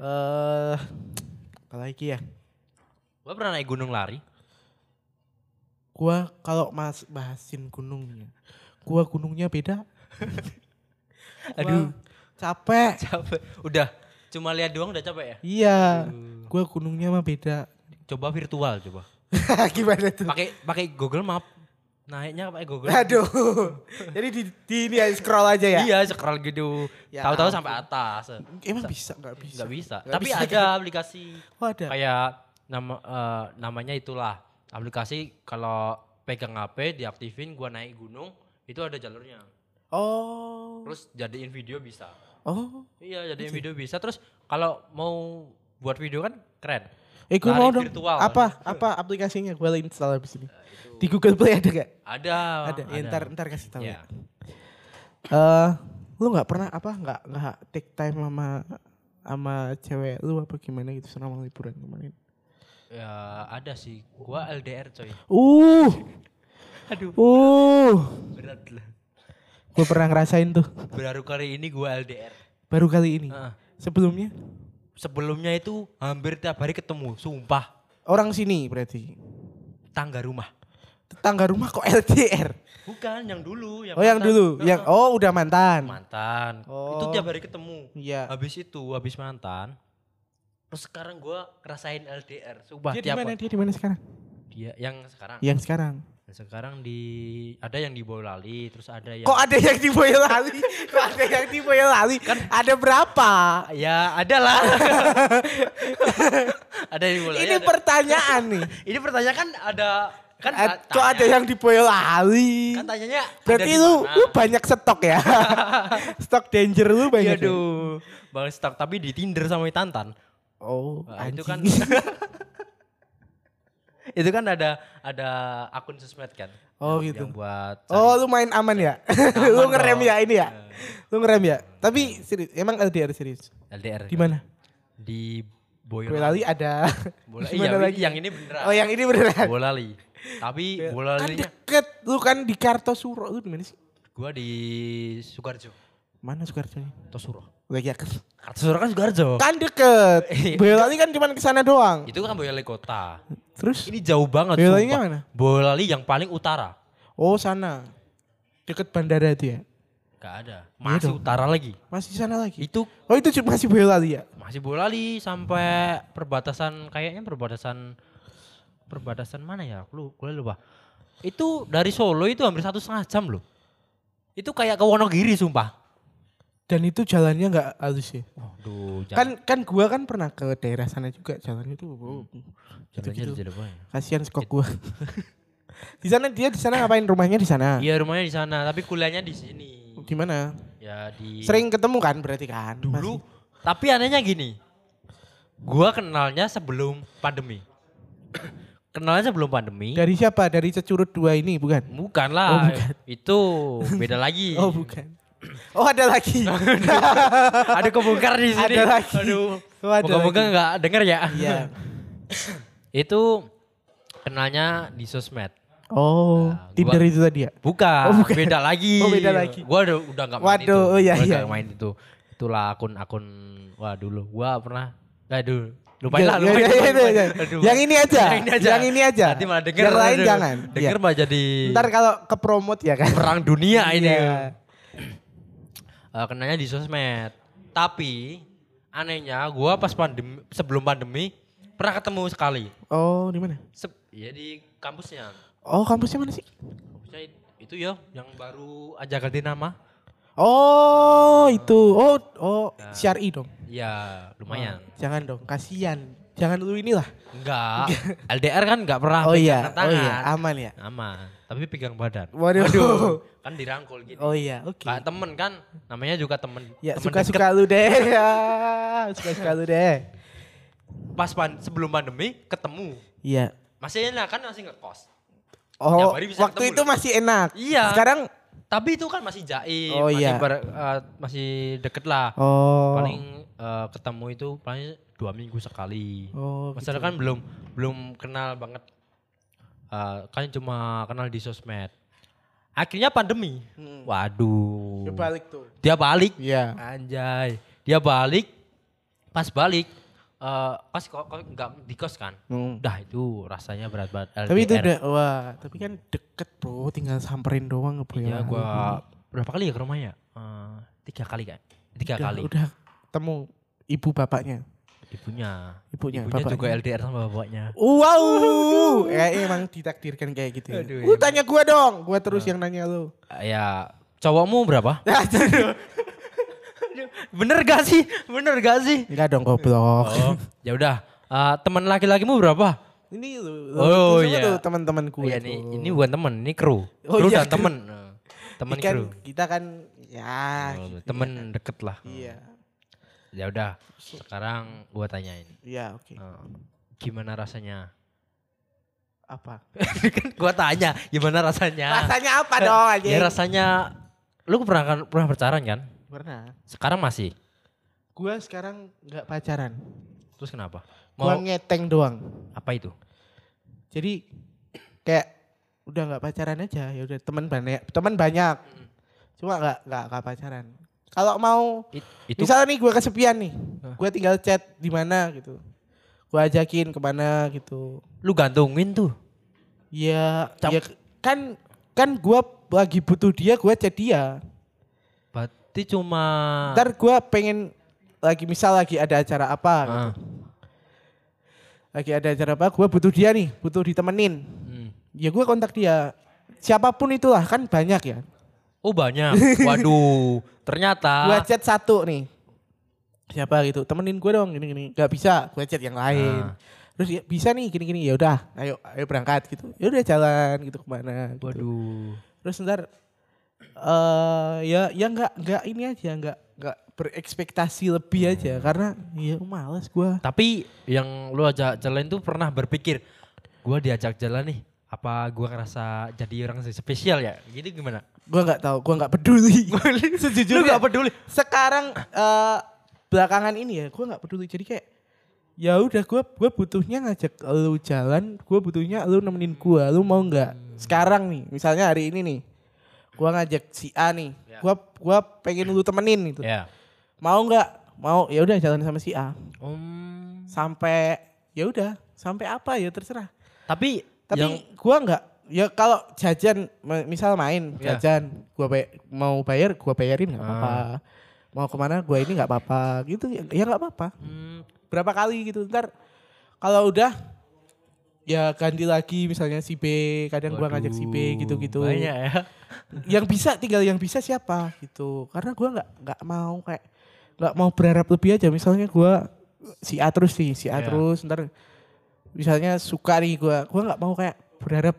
Eh, apa lagi ya? Gue pernah naik gunung lari. Gua kalau mas bahasin gunungnya, gua gunungnya beda. Gua Aduh. capek. Capek. Udah, cuma lihat doang udah capek ya? Iya, gua gunungnya mah beda. Coba virtual coba. Gimana tuh? Pakai pakai Google Map. Naiknya pakai Google. Aduh. Jadi di, di ini ya scroll aja ya. Iya, scroll gitu. Ya Tahu-tahu sampai atas. Emang bisa nggak bisa? Nggak bisa. Nggak Tapi bisa. ada aplikasi Oh ada. kayak nama eh, namanya itulah. Aplikasi kalau pegang HP diaktifin gua naik gunung itu ada jalurnya. Oh. Terus jadiin video bisa. Oh. Iya, jadiin video bisa. Terus kalau mau buat video kan keren. Eh gue mau dong. virtual kan? Apa apa aplikasinya? Gue install habis ini. Di Google Play ada gak? Ada. ada. Ya, ntar ntar kasih tahu. Ya. ya. Eh, lu nggak pernah apa nggak nggak take time sama sama cewek lu apa gimana gitu selama liburan kemarin? Ya, ada sih. Gua LDR coy. Uh, Aduh, uh, berat lah. gue pernah ngerasain tuh Baru kali ini gua LDR. baru kali ini. Heeh. Sebelumnya Sebelumnya itu hampir tiap hari ketemu, sumpah. orang sini berarti Tangga rumah. tetangga rumah kok LDR. Bukan yang dulu, yang Oh yang mantan. dulu, Heeh. yang oh udah mantan. mantan. Itu Oh. tiap hari ketemu. Iya. Habis itu, habis mantan. Terus sekarang gua ngerasain LDR. Sumpah Dia di mana? Dia di mana sekarang? dia yang sekarang. Yang sekarang. Yang sekarang di ada yang di Boyolali, terus ada yang Kok ada yang di Boyolali? Kok ada yang di Boyolali? Kan ada berapa? Ya, ada lah. ada yang di Boyolali. Ini ada- pertanyaan nih. Ini pertanyaan kan ada kan Eh, ta- Kok ada yang di Boyolali? kan tanyanya Berarti lu lu banyak stok ya? stok danger lu Iya banyak. ya? aduh. Bang stok tapi di Tinder sama di Tantan. Oh, Nah, itu kan. Itu kan ada ada akun sosmed kan. Oh, yang- gitu. Yang buat Oh, lu main aman ya? lu Aman ngerem dong. ya ini ya? Lu ngerem ya? Tapi serius, emang LDR serius. LDR. Di mana? Di Boyolali. Boyolali ada. Bola, iya, lagi? yang ini beneran. Oh, yang ini beneran. Boyolali. Tapi Kan Boyolalinya deket. Lu kan di Kartosuro. Lu di mana sih? gua di Sukarjo. Mana Sukarjo nih? Tosuro. Lagi ya. Kartosuro kan Sukarjo. Kan deket. Iya. Boyolali kan cuma ke sana doang. Itu kan Boyolali kota. Terus? Ini jauh banget sumpah. mana? Boyolali yang paling utara. Oh, sana. Deket bandara itu ya? Gak ada. Masih dong. utara lagi. Masih sana lagi? Itu Oh, itu cuma masih Boyolali ya? masih Boyolali sampai perbatasan kayaknya perbatasan perbatasan mana ya? Aku lu, gue lupa. Itu dari Solo itu hampir satu setengah jam loh. Itu kayak ke Wonogiri sumpah. Dan itu jalannya nggak halus ya? Waduh, Kan kan gua kan pernah ke daerah sana juga jalannya tuh. Oh, jalannya Cirebon ya. Kasihan skok gua. di sana dia di sana ngapain rumahnya di sana? Iya rumahnya di sana, tapi kuliahnya di sini. Di mana? Ya di Sering ketemu kan berarti kan? dulu. Tapi anehnya gini. Gua kenalnya sebelum pandemi. kenalnya sebelum pandemi. Masih. Dari siapa? Dari cecurut dua ini bukan? Bukan lah. Oh, bukan. Itu beda lagi. Oh bukan. Oh ada lagi. Ada kebongkar di sini. Ada lagi. Aduh. Oh, ada Moga-moga nggak denger ya. Iya. itu kenalnya di sosmed. Oh, Nah, gua- Tinder itu tadi ya? Bukan, Oh, bukan. beda lagi. Oh, beda lagi. Gua udah udah nggak main Waduh, itu. oh iya, Gua iya. main itu. Itulah akun-akun wah dulu. Gua pernah aduh, lupain Ya, lah, ya, lupain. ya, lupain, ya, lupain. ya. Aduh. Yang ini aja. Yang ini aja. Yang ini aja. Nanti malah denger. Yang lain aduh. jangan. Denger Iya. malah jadi Ntar kalau ke promote ya kan? perang dunia ini. Iya. Eh, kenanya di sosmed. Tapi anehnya gua pas pandemi sebelum pandemi pernah ketemu sekali. Oh, di mana? Sep, ya di kampusnya. Oh, kampusnya mana sih? Kampusnya itu ya yang baru aja ganti nama. Oh, itu. Oh, oh, syari dong. Ya lumayan. Oh, jangan dong, kasihan. Jangan lu inilah. Enggak. LDR kan enggak pernah Oh iya, oh tangan. iya, aman ya. Aman. Tapi pegang badan. Waduh. Kan dirangkul gitu. Oh iya, oke. Kayak temen kan, namanya juga temen. Ya, suka-suka lu deh. Ya, suka-suka lu deh. Pas pan, sebelum pandemi ketemu. Iya. Masih enak kan masih ngekos. Oh, bisa waktu itu loh. masih enak. Iya. Sekarang Tapi itu kan masih jaim, Oh, masih, iya. ber- eh, masih deket lah. oh. Paling eh, ketemu itu paling dua minggu sekali. Oh, Masalah gitu. kan belum belum kenal banget. Eh, kan cuma kenal di sosmed. Akhirnya pandemi. Hmm. Waduh. Dia balik tuh. Dia balik. Iya. Anjay. Dia balik. pas balik eh pas kok kok nggak di kos kan. Hmm. Dah itu rasanya berat banget. Tapi itu udah wah, tapi kan deket bro, tinggal samperin doang bro. Ya gua berapa kali ya ke rumahnya? Eh, tiga kali kan? Tiga udah, kali. Udah temu ibu bapaknya. Ibunya. Ibunya, Ibunya bapaknya. juga LDR sama bapaknya. Wow, ya emang ditakdirkan kayak gitu. Ya. Aduh, Lu iya. tanya gua dong, gua terus yang nanya lu. Ya, cowokmu berapa? Bener gak sih? Bener gak sih? Enggak dong goblok. Oh, ya udah. Eh, teman laki-lakimu berapa? Ini lu, Oh, itu sama iya. tuh teman-teman gue. Iya nih, ini bukan teman, ini kru. Oh, kru iya, dan kru. teman. Eh, Teman kan kru. kita kan ya Oh, gitu temen ya. deket lah. Iya. Ya udah, sekarang gua tanyain. Iya, oke. Eh, gimana rasanya? Apa? kan gua tanya, gimana rasanya? Rasanya apa dong aja? Ya rasanya lu pernah kan pernah pacaran kan? Pernah. Sekarang masih. Gua sekarang nggak pacaran. Terus kenapa? Gua Mau ngeteng doang. apa itu? Jadi kayak udah nggak pacaran aja ya udah teman banyak teman banyak cuma nggak nggak pacaran kalau mau It- itu misalnya nih gue kesepian nih gue tinggal chat di mana gitu. Gue ajakin ke mana gitu. Lu gantungin tuh. ya Cam- ya kan kan gue lagi butuh dia gue chat dia. Berarti cuma ntar gue pengen lagi misal lagi ada acara apa gitu. Ah, lagi ada acara apa gue butuh dia nih butuh ditemenin. Hmm. ya gue kontak dia. Siapa pun itulah kan banyak ya Oh banyak. Waduh, ternyata Gua chat satu nih. Siapa gitu, temenin gue dong gini gini. Gak bisa, gue chat yang lain. Ah. Terus ya, bisa nih gini gini. Ya udah, ayo ayo berangkat gitu. Ya udah jalan gitu ke mana. Gitu. Waduh. Terus ntar eh ya ya nggak nggak ini aja nggak nggak berekspektasi lebih aja karena ya males gue. Tapi yang lu ajak jalan tuh pernah berpikir, gua diajak jalan nih, apa gua ngerasa jadi orang spesial ya? Gitu gimana? Gue nggak tahu, gue nggak peduli. Sejujurnya. Gak peduli? sekarang eh, belakangan ini ya gue nggak peduli. Jadi kayak ya udah gue gue butuhnya ngajak lu jalan gue butuhnya lu nemenin gue lu mau nggak? Sekarang nih misalnya hari ini nih gue ngajak si A nih gue gua pengen lu temenin gitu. Ya. mau nggak? Mau ya udah jalan sama si A. Um, sampai ya udah sampai apa ya terserah. Tapi tapi yang gua nggak ya kalau jajan misal main Ya. jajan gua bay- mau bayar gua bayarin nggak Ah. apa-apa mau ke mana gua ini nggak apa-apa gitu ya ya nggak apa-apa hmm, berapa kali gitu ntar kalau udah ya ganti lagi misalnya si B kadang gua ngajak si B waduh, gitu-gitu Banyak ya. yang bisa tinggal yang bisa siapa gitu karena gua nggak nggak mau kayak nggak mau berharap lebih aja misalnya gua si A terus nih si A Iya. terus ntar misalnya suka nih gua gua nggak mau kayak berharap.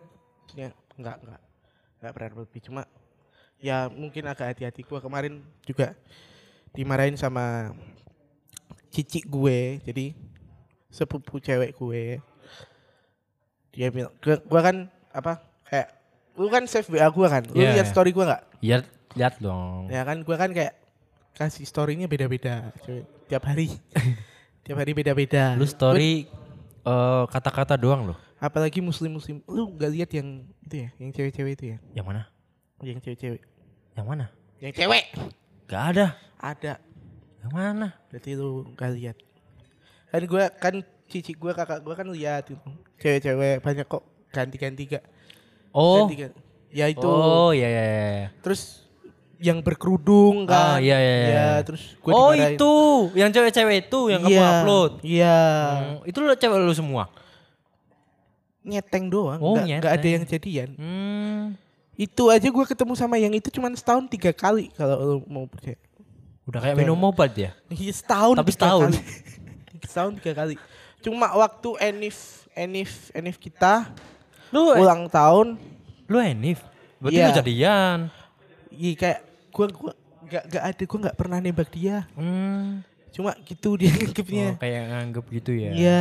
Ya nggak nggak nggak berharap lebih. Cuma ya mungkin agak hati-hati gua. Kemarin juga dimarahin sama cici gue. Jadi sepupu cewek gue. Dia bilang gua- gua kan apa kayak lu kan save WA gua kan? Lu Iya, lihat iya. story gua nggak? Ya lihat dong. ya kan gua kan kayak kasih storynya beda-beda tiap hari. Tiap hari beda-beda. Lu story eh, kata-kata doang loh. apalagi muslim muslim lu nggak lihat yang itu ya yang cewek-cewek itu ya Yang mana? yang cewek-cewek Yang mana? yang cewek Gak ada. ada Yang mana? berarti lu nggak lihat kan gua kan cici gua kakak gua kan lihat itu cewek-cewek banyak kok ganti-ganti gak Oh. ganti ganti ya itu Oh iya iya. iya. terus yang berkerudung kan Ah, iya, iya, iya. terus gua oh dimarahin. itu, yang cewek-cewek itu yang kamu Iya, upload. iya Hmm, itu lu cewek lu semua. nyeteng doang Oh, nggak, nggak ada nyeteng. yang jadian Hmm. itu aja gua ketemu sama yang itu cuma setahun tiga kali kalau lu mau percaya Udah kayak minum obat ya. Iya, setahun Tapi tiga setahun. kali. setahun tiga kali cuma waktu enif enif enif kita Lu ulang tahun lu Enif. Berarti Iya. lu jadian. iya kayak gua gua nggak nggak ada gua nggak pernah nembak dia Hmm. cuma gitu dia Oh, nganggepnya kayak nganggep gitu ya. iya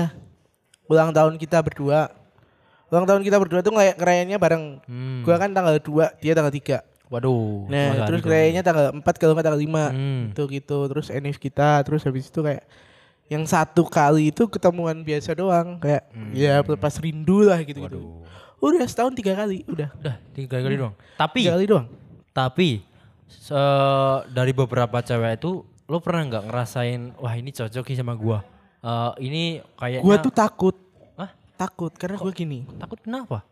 ulang tahun kita berdua ulang tahun kita berdua tuh ngelay- ngerayainnya bareng Hmm. gua kan tanggal 2 dia tanggal 3 Waduh. nah terus dong. ngerayainnya tanggal 4 kalau nggak tanggal 5 Hmm. gitu gitu terus enif kita terus habis itu kayak yang satu kali itu ketemuan biasa doang kayak ya pelepas rindu lah gitu gitu Hmm. Waduh. udah setahun tiga kali udah Udah tiga kali doang. Tapi tiga kali doang tapi se- dari beberapa cewek itu lo pernah nggak ngerasain wah ini cocok sih sama gua. Eh ini kayaknya Gua tuh takut. Hah? Takut karena gua gini. takut kenapa?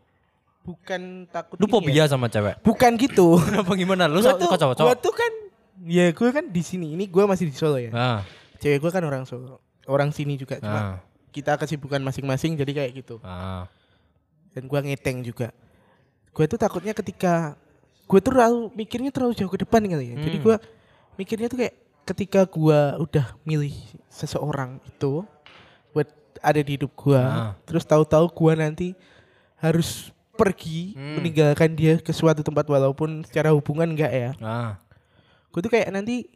Bukan takut Lu fobia ya. sama cewek. Bukan gitu. Kenapa gimana? Lu gua tuh, cowok gua tuh kan ya gua kan di sini. Ini gua masih di Solo ya. Nah, Cewek gua kan orang Solo. Orang sini juga cuma nah, kita kesibukan masing-masing jadi kayak gitu. nah. Dan gua ngeteng juga. Gua tuh takutnya ketika gua tuh terlalu mikirnya terlalu jauh ke depan kali ya. Jadi Hmm. gua mikirnya tuh kayak ketika gua udah milih seseorang itu buat ada di hidup gua, Ah. terus tahu-tahu gua nanti harus pergi Hmm. meninggalkan dia ke suatu tempat walaupun secara hubungan enggak ya. Nah, Gue tuh kayak nanti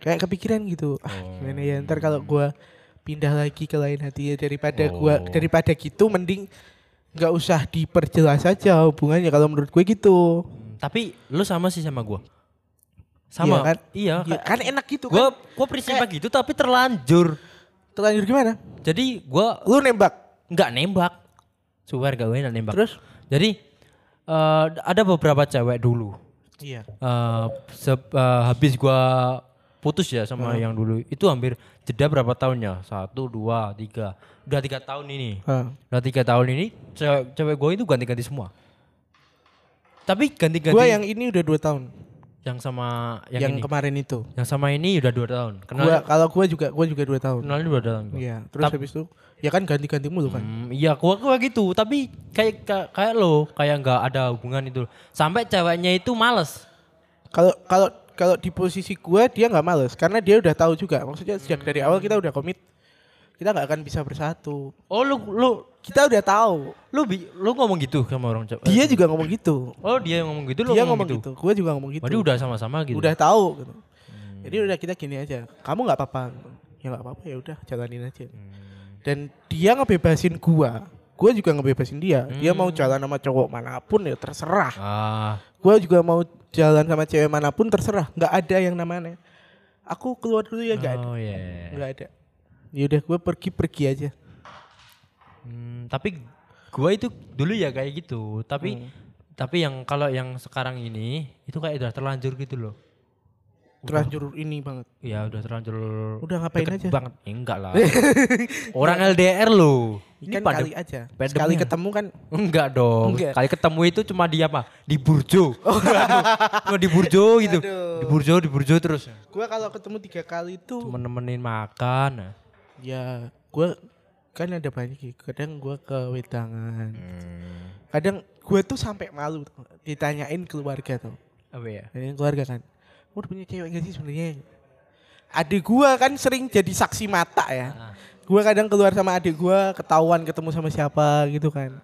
kayak kepikiran gitu. Ah, Oh. gimana ya ntar kalau gua pindah lagi ke lain hati ya daripada gua Oh. daripada gitu mending nggak usah diperjelas aja hubungannya kalau menurut gue gitu. Hmm, tapi lu sama sih sama gua. Sama Iya kan? Iya, Ya, kan enak gitu gua kan. gua prinsipnya gitu tapi terlanjur. Terlanjur gimana? Jadi gua Lu nembak. nggak nembak. Swear gak gue nembak. Terus? Jadi eh, ada beberapa cewek dulu. Iya. eh se- eh, habis gua putus ya sama yang dulu itu hampir jeda berapa tahunnya satu dua tiga udah tiga tahun ini udah tiga tahun ini cewek cewek gue itu ganti-ganti semua tapi ganti-ganti Gua yang ini udah dua tahun. yang sama Yang, yang, ini kemarin itu. yang sama ini udah dua tahun Gua kenal kalau gua juga gua juga dua tahun. kenalnya dua tahun gua. Iya. Terus Tap- habis itu ya kan ganti-ganti mulu kan. Hmm, iya gua gua gitu tapi kayak kayak, kayak lo kayak nggak ada hubungan itu sampai ceweknya itu males Kalau kalau kalau di posisi gua dia nggak males karena dia udah tahu juga. Maksudnya sejak dari awal kita udah komit kita nggak akan bisa bersatu. oh lu lu Kita udah tahu. lu bi- lu ngomong gitu sama orang cewek Dia juga ngomong gitu. oh dia yang ngomong gitu lu dia ngomong, ngomong gitu, gitu. Gua juga ngomong gitu. Berarti udah sama-sama gitu Udah tahu gitu. Jadi udah kita gini aja. Kamu nggak apa-apa. Ya nggak apa-apa ya udah jalanin aja. Dan dia ngebebasin gua. Gua juga ngebebasin dia. Dia mau jalan sama cowok mana pun ya terserah. ah Gua juga mau jalan sama cewek mana pun terserah. Nggak ada yang namanya. Aku keluar dulu ya nggak ada. oh iya Nggak ada. Ya udah gua pergi-pergi aja. Hmm, tapi gua itu dulu ya kayak gitu tapi Hmm. tapi yang kalau yang sekarang ini itu kayak udah terlanjur gitu loh Terlanjur ini banget. ya udah terlanjur Udah ngapain deket aja? banget Ya, enggak lah orang LDR loh ini Kan pada kali aja. pandemnya. Sekali ketemu kan enggak dong Enggak. kali ketemu itu cuma di apa di burjo cuma di burjo gitu Aduh. di burjo di burjo terus gua kalau ketemu tiga kali itu cuma nemenin makan nah. ya gua kan ada banyak ya. kadang gua ke wedangan. Hmm. kadang gua tuh sampai malu tuh, ditanyain keluarga tuh apa ya? Tanyain keluarga kan udah punya cewek gak sih sebenarnya? Adik gua kan sering jadi saksi mata ya. Ah. gua kadang keluar sama adik gua ketahuan ketemu sama siapa gitu kan.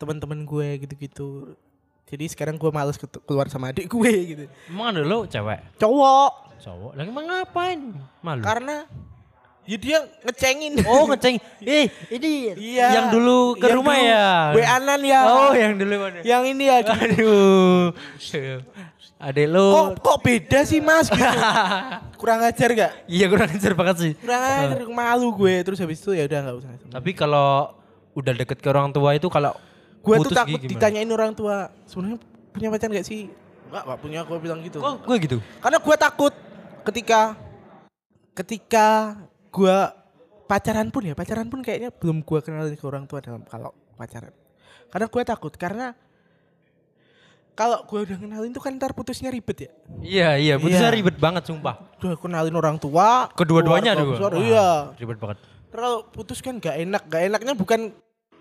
Teman-teman gue gitu-gitu. Jadi sekarang gua males keluar sama adik gue gitu. Emang ada lo cewek? Cowok. Cowok? Lagi emang ngapain? Malu? Karena ya dia ngecengin Oh ngeceng. Eh ini Iya. yang dulu ke Yang rumah dulu ya. WA-an ya. Oh yang dulu mana? Yang ini ya. Aduh. Adek Kok lo. kok beda sih Mas gitu. Kurang ajar gak? Iya kurang ajar banget sih. Kurang ajar malu gue terus habis itu ya udah nggak usah. Tapi kalau udah deket ke orang tua itu kalau Gue tuh takut gimana? ditanyain orang tua, sebenarnya punya pacar gak sih? Enggak, enggak punya, gue bilang gitu. Kok gue gitu? Karena gue takut ketika ketika gue pacaran pun ya, pacaran pun kayaknya belum gue kenalin ke orang tua dalam kalau pacaran. Karena gue takut karena kalau gue udah kenalin tuh kan ntar putusnya ribet ya. Iya iya putusnya Iya. ribet banget sumpah. Udah kenalin orang tua, Kedua-duanya Wah, Iya. Ribet banget. Kalau putus kan gak enak, gak enaknya bukan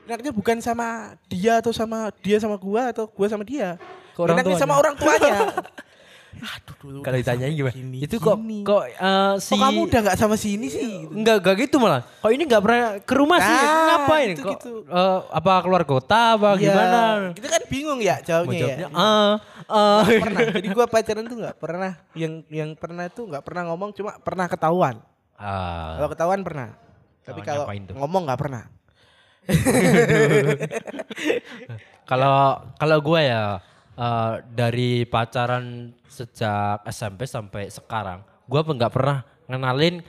enaknya bukan sama dia atau sama dia sama gua atau gua sama dia. Ke orang enaknya tuanya. sama orang tuanya. Aduh dulu. Kalau ditanyain gimana? Gini, itu kok gini. kok eh, si Kok kamu udah gak sama si ini sih? Gitu. Enggak, enggak gitu malah. Kok ini enggak pernah ke rumah sih? Nah, Ngapain? gitu, Kok gitu. eh, apa keluar kota apa Iya, gimana? Kita kan bingung ya Mau jawabnya, jawabnya, ya. ah. Nggak pernah. Jadi gua pacaran tuh nggak pernah yang yang pernah tuh nggak pernah ngomong cuma pernah ketahuan. Ah. Kalau ketahuan pernah. Tapi Oh, kalau ngomong nggak pernah. Kalau kalau gue ya eh, dari pacaran sejak SMP sampai sekarang, gue nggak pernah ngenalin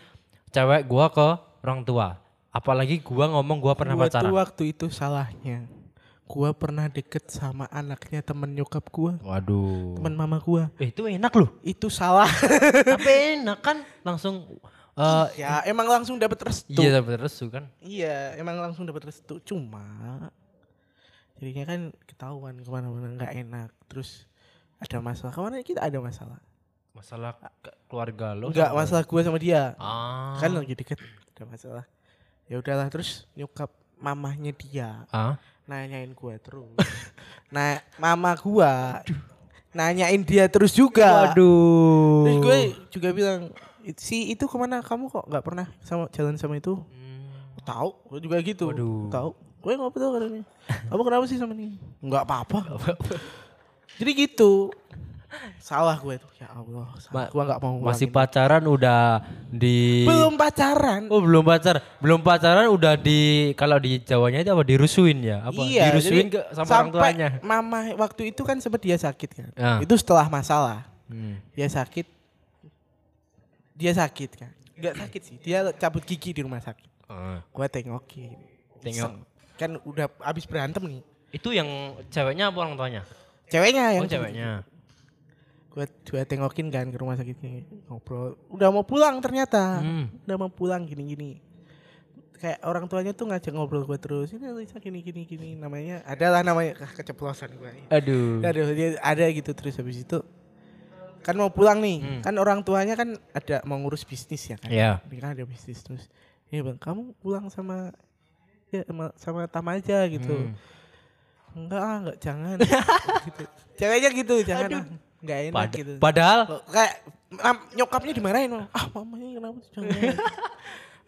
cewek gue ke orang tua. Apalagi gue ngomong gue pernah Gua pacaran. tuh waktu itu salahnya. gua pernah deket sama anaknya temen nyokap gua, Waduh. temen mama gua. Eh, itu enak loh. Itu salah. Tapi enak kan langsung eh ya emang langsung dapat restu. iya dapat restu kan. Iya, emang langsung dapat restu. Cuma jadinya kan ketahuan ke mana-mana nggak enak. Terus ada masalah. Kemarin kita ada masalah. Masalah ke- keluarga lo. Enggak sama- masalah gue sama dia. Ah. Kan lagi deket. Ada masalah. Ya udahlah terus nyokap mamahnya dia Ah. nanyain gue terus. nah, mama gua nanyain dia terus juga. Waduh. Terus gue juga bilang, si itu ke mana kamu kok nggak pernah sama jalan sama itu? Hmm. Tahu, gue juga gitu. Tahu. Gue nggak tahu katanya. Kamu kenapa sih sama ini? Nggak apa-apa. Jadi gitu. Salah gue tuh. Ya Allah. Ma- gue nggak mau. Masih ngulangin. pacaran udah di belum pacaran. Oh, belum pacar. Belum pacaran udah di kalau di Jawanya itu apa dirusuin ya? Apa? iya, dirusuin ke sama orang sampai tuanya. Mama waktu itu kan sempat dia sakit kan. Ah. Itu setelah masalah. Hmm. Dia sakit. Dia sakit kan. Enggak sakit sih. Dia cabut gigi di rumah sakit. Ah. Gue tengokin. Tengok. Kan udah habis berantem nih. Itu yang ceweknya apa orang tuanya? Ceweknya yang Oh, ceweknya. gue gue tengokin kan ke rumah sakitnya ngobrol udah mau pulang ternyata Hmm. udah mau pulang gini gini kayak orang tuanya tuh ngajak ngobrol gue terus ini Lisa gini gini gini namanya adalah namanya keceplosan gue Aduh. aduh dia ada gitu terus habis itu kan mau pulang nih Hmm. kan orang tuanya kan ada mau ngurus bisnis ya kan Ya. dia kan ada bisnis terus ya bang kamu pulang sama ya sama, sama Tam aja gitu. Hmm. enggak ah, enggak jangan. Gitu. Ceweknya gitu jangan. Ah, enggak enak Pad- gitu. Padahal Loh, kayak nyokapnya dimarahin loh. ah mamanya kenapa sih jangan?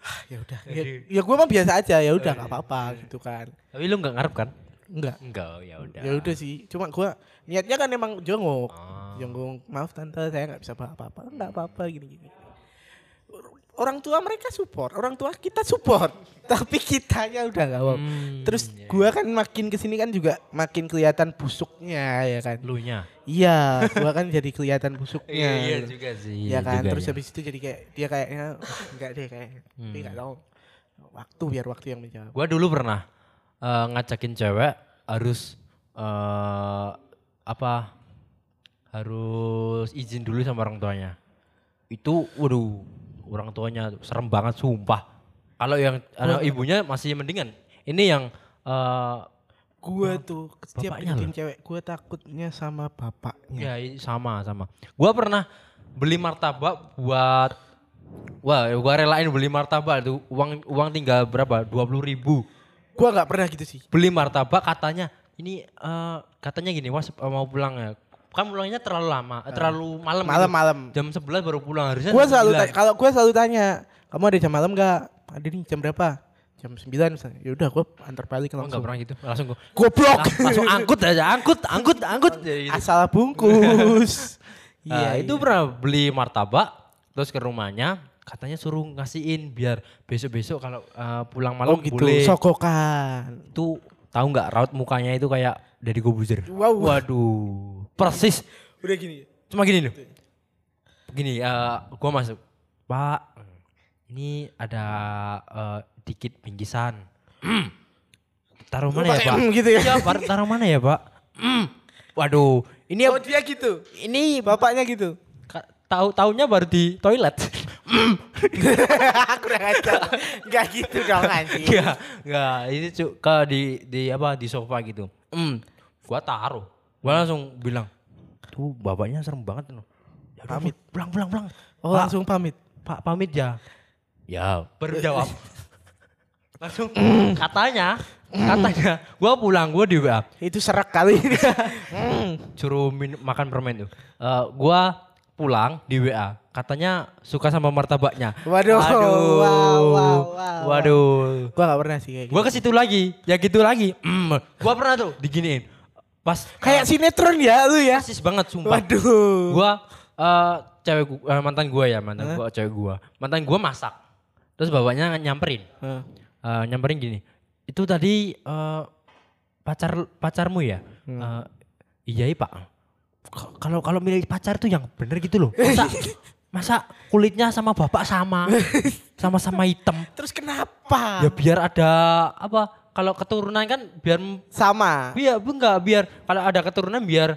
Ah, ya udah. Ya, ya gue mah biasa aja. Ya udah nggak apa-apa gitu kan. Tapi lu nggak ngarep kan? enggak Enggak, ya udah. ya udah sih. Cuma gue niatnya kan emang jongok. Ah. jongok. Maaf tante saya nggak bisa apa-apa. Enggak apa-apa gini gini orang tua mereka support orang tua kita support tapi kitanya udah nggak mau Hmm, terus ya. gua kan makin ke sini kan juga makin kelihatan busuknya ya kan Lu nya. iya gua kan jadi kelihatan busuknya Iya gitu. juga sih. ya kan juga terus ya. habis itu jadi kayak dia kayaknya "Wah, enggak deh kayak Hmm. tapi enggak tahu waktu biar waktu yang menjawab Gua dulu pernah eh, ngajakin cewek harus eh apa? Harus izin dulu sama orang tuanya. Itu waduh, orang tuanya serem banget sumpah. Kalau yang anak ibunya masih mendingan. Ini yang eh gua tuh setiap deketin cewek gua takutnya sama bapaknya ya sama sama. Gua pernah beli martabak buat Wah, gua relain beli martabak itu uang uang tinggal berapa? 20.000 ribu. gua nggak pernah gitu sih beli martabak katanya ini eh, katanya gini was eh, mau pulang ya kan pulangnya terlalu lama eh, terlalu malam gitu. malam-malam. Jam 11 baru pulang. Harusnya gua selalu 9. tanya, kalau gua selalu tanya kamu ada jam malam nggak? Ada nih jam berapa? Jam 9 misalnya ya udah gua antar balik Oh, enggak langsung. pernah gitu. Langsung gua goblok. Lang- langsung angkut aja angkut angkut angkut. Gitu. asal bungkus. Nah, iya itu pernah beli martabak terus ke rumahnya katanya suruh ngasihin biar besok-besok kalau eh, pulang malam oh gitu. boleh. Sokokan itu tahu nggak raut mukanya itu kayak dari Gobuzer Wow. waduh persis udah gini Cuma gini loh. Gini, eh gua masuk. Pak, ini ada eh, dikit bingkisan. Mm. Taruh mana ya, Pak? gitu ya? Pak, taruh mana ya, Pak? Mm. Waduh, ini oh dia gitu ini bapaknya gitu tahu tahunya baru di toilet. kurang ajar nggak gitu dong anjing Enggak, enggak. Ini cu, ke di di apa di sofa gitu. Mm. Gua taruh. Gua langsung bilang, "Tuh, bapaknya serem banget loh." Ya Pamit. Pulang, pulang, pulang. oh Pak, langsung pamit Pak pamit ya. Ya, baru jawab. Langsung katanya, katanya, gua pulang, gua di WA, itu serak kali hmm. suruh min- makan permen tuh. Eh, gua pulang di WA, katanya suka sama martabaknya. Waduh, Aduh. wow, wow, wow. Waduh. gua nggak pernah sih kayak gitu. Gua ke situ lagi, ya gitu lagi. Mm, gua pernah tuh diginiin. Pas kayak sinetron ya lu ya persis banget sumpah. waduh Gua eh, cewek gua, eh, mantan gua ya, mantan gua cewek gua. Mantan gua masak. Terus bapaknya nyamperin. Hah. Eh, nyamperin gini. Itu tadi eh, pacar pacarmu ya? Eh, iya, iya, Pak. Kalau kalau milih pacar tuh yang bener gitu loh. Masa masa kulitnya sama bapak sama. Sama-sama hitam. terus kenapa Ya biar ada apa? Kalau keturunan kan biar Sama. biar enggak biar kalau ada keturunan biar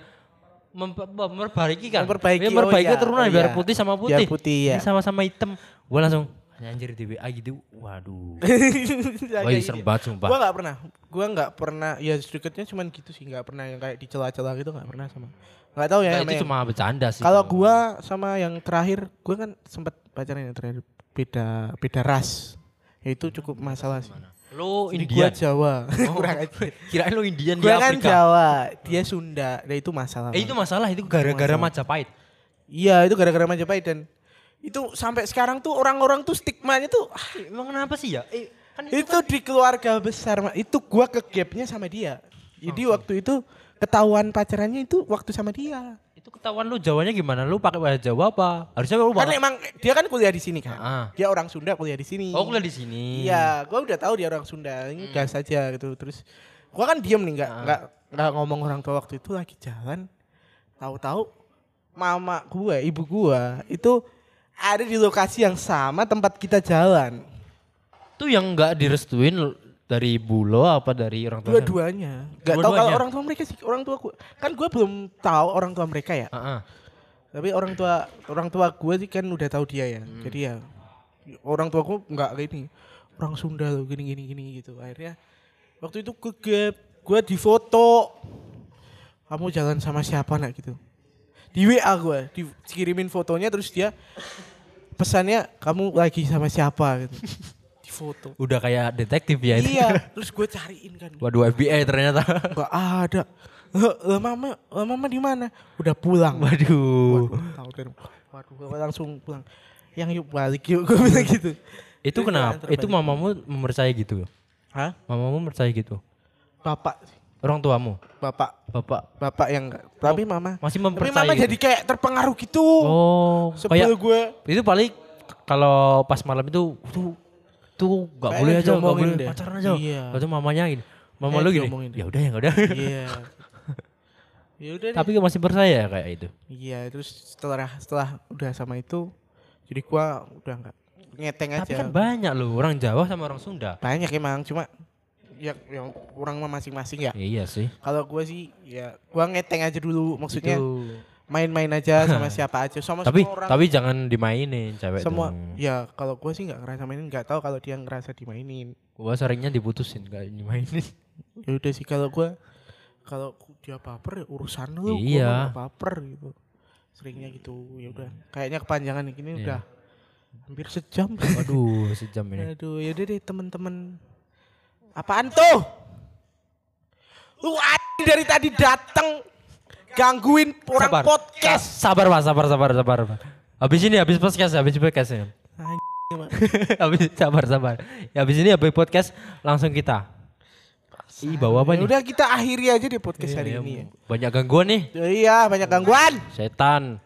memper- memperbaiki kan. Memperbaiki, Biar memperbaiki oh iya, keturunan oh biar iya. putih sama Biar putih. putih, ya. Ini sama-sama hitam. Gua langsung anjir di WA gitu. Waduh. Ya, Wah, ini serem gitu. banget sumpah. Gua nggak pernah. Gua nggak pernah. Ya sedikitnya cuman gitu sih. nggak pernah yang kayak dicela-cela gitu nggak pernah sama. Nggak tahu ya. Nah, itu yang- cuma bercanda sih. Kalau gua sama yang terakhir, gua kan sempat pacaran yang terakhir beda beda ras. Ya itu cukup masalah sih. Jadi gua Indian. Jawa. Kurang aja. Kirain lu Indian di Gua kan Afrika. Jawa, dia Sunda. Nah itu masalah. Eh itu masalah itu gara-gara. Majapahit. Iya, itu gara-gara Majapahit dan itu sampai sekarang tuh orang-orang tuh stigmanya tuh ah, Emang kenapa sih ya? Eh, kan itu di keluarga besar itu gua ke gapnya sama dia jadi waktu itu ketahuan pacarannya itu waktu sama dia itu ketahuan lu Jawanya gimana? Lu pakai bahasa Jawa apa? Harusnya lu kan emang dia kan kuliah di sini kan Ah. dia orang Sunda kuliah di sini Oh, kuliah di sini. iya gua udah tahu dia orang Sunda ini gas aja gitu terus gua kan diem nih nggak Ah. nggak nggak ngomong orang tua waktu itu lagi jalan tahu-tahu mama gua ibu gua itu ada di lokasi yang sama tempat kita jalan Itu yang enggak direstuin dari ibu lo apa dari orang tua? dua-duanya nggak tahu kalau Dua-duanya? orang tua mereka sih orang tua gua kan gua belum tahu orang tua mereka ya Heeh. tapi orang tua orang tua gue sih kan udah tahu dia ya Hmm. jadi ya orang tua gue nggak gini orang Sunda loh gini gini gini gitu akhirnya waktu itu ke gap gue di foto kamu jalan sama siapa nak gitu di WA gue dikirimin fotonya terus dia pesannya kamu lagi sama siapa gitu foto Udah kayak detektif ya itu. iya terus gue cariin kan Waduh FBI ternyata. nggak ada mama mama di mana udah pulang Waduh. Waduh, tahu. Waduh, langsung pulang. Yang yuk balik yuk, gue bilang gitu. Itu kenapa? Itu mamamu mempercayai gitu. Hah? Mamamu percaya gitu. Bapak, Orang tuamu, bapak, bapak bapak yang enggak. Tapi mama, masih tapi mempercayai. mama gitu? jadi kayak terpengaruh gitu. Oh, Sebel kayak gue. itu paling kalau pas malam itu tuh tuh nggak Kayaknya boleh aja, nggak diomongin boleh deh. pacaran aja. Iya. Itu mamanya gini. Mama Kayaknya lu gini. Ya udah ya nggak udah. Iya. ya udah deh. Tapi masih percaya ya kayak itu. Iya, terus setelah setelah udah sama itu, jadi gua udah enggak ngeteng aja. Tapi kan banyak loh orang Jawa sama orang Sunda. banyak emang, cuma ya yang orang masing-masing ya. Ya, iya sih. Kalau gua sih ya gua ngeteng aja dulu maksudnya Itu. Main-main aja sama siapa aja sama Tapi semua orang. tapi jangan dimainin cewek semua tuh. ya kalau gue sih nggak ngerasa mainin nggak tahu kalau dia ngerasa dimainin Gua seringnya diputusin gak dimainin. ya udah sih kalau gue kalau dia baper ya urusan lu gua Iya. nggak baper gitu seringnya gitu ya udah kayaknya kepanjangan ini Iya. udah hampir sejam Waduh, sejam ini. aduh ya udah deh temen-temen apaan tuh lu dari tadi datang gangguin orang Sabar. podcast Sa- Sabar Pak, sabar sabar sabar. Pak. Habis ini habis podcast, habis podcast ya. Habis sabar sabar. Ya, habis ini habis podcast langsung kita. Ih, bawa apa Ya nih? udah kita akhiri aja di podcast Iya, hari iya, ini ya. Banyak gangguan nih. Iya banyak gangguan Setan.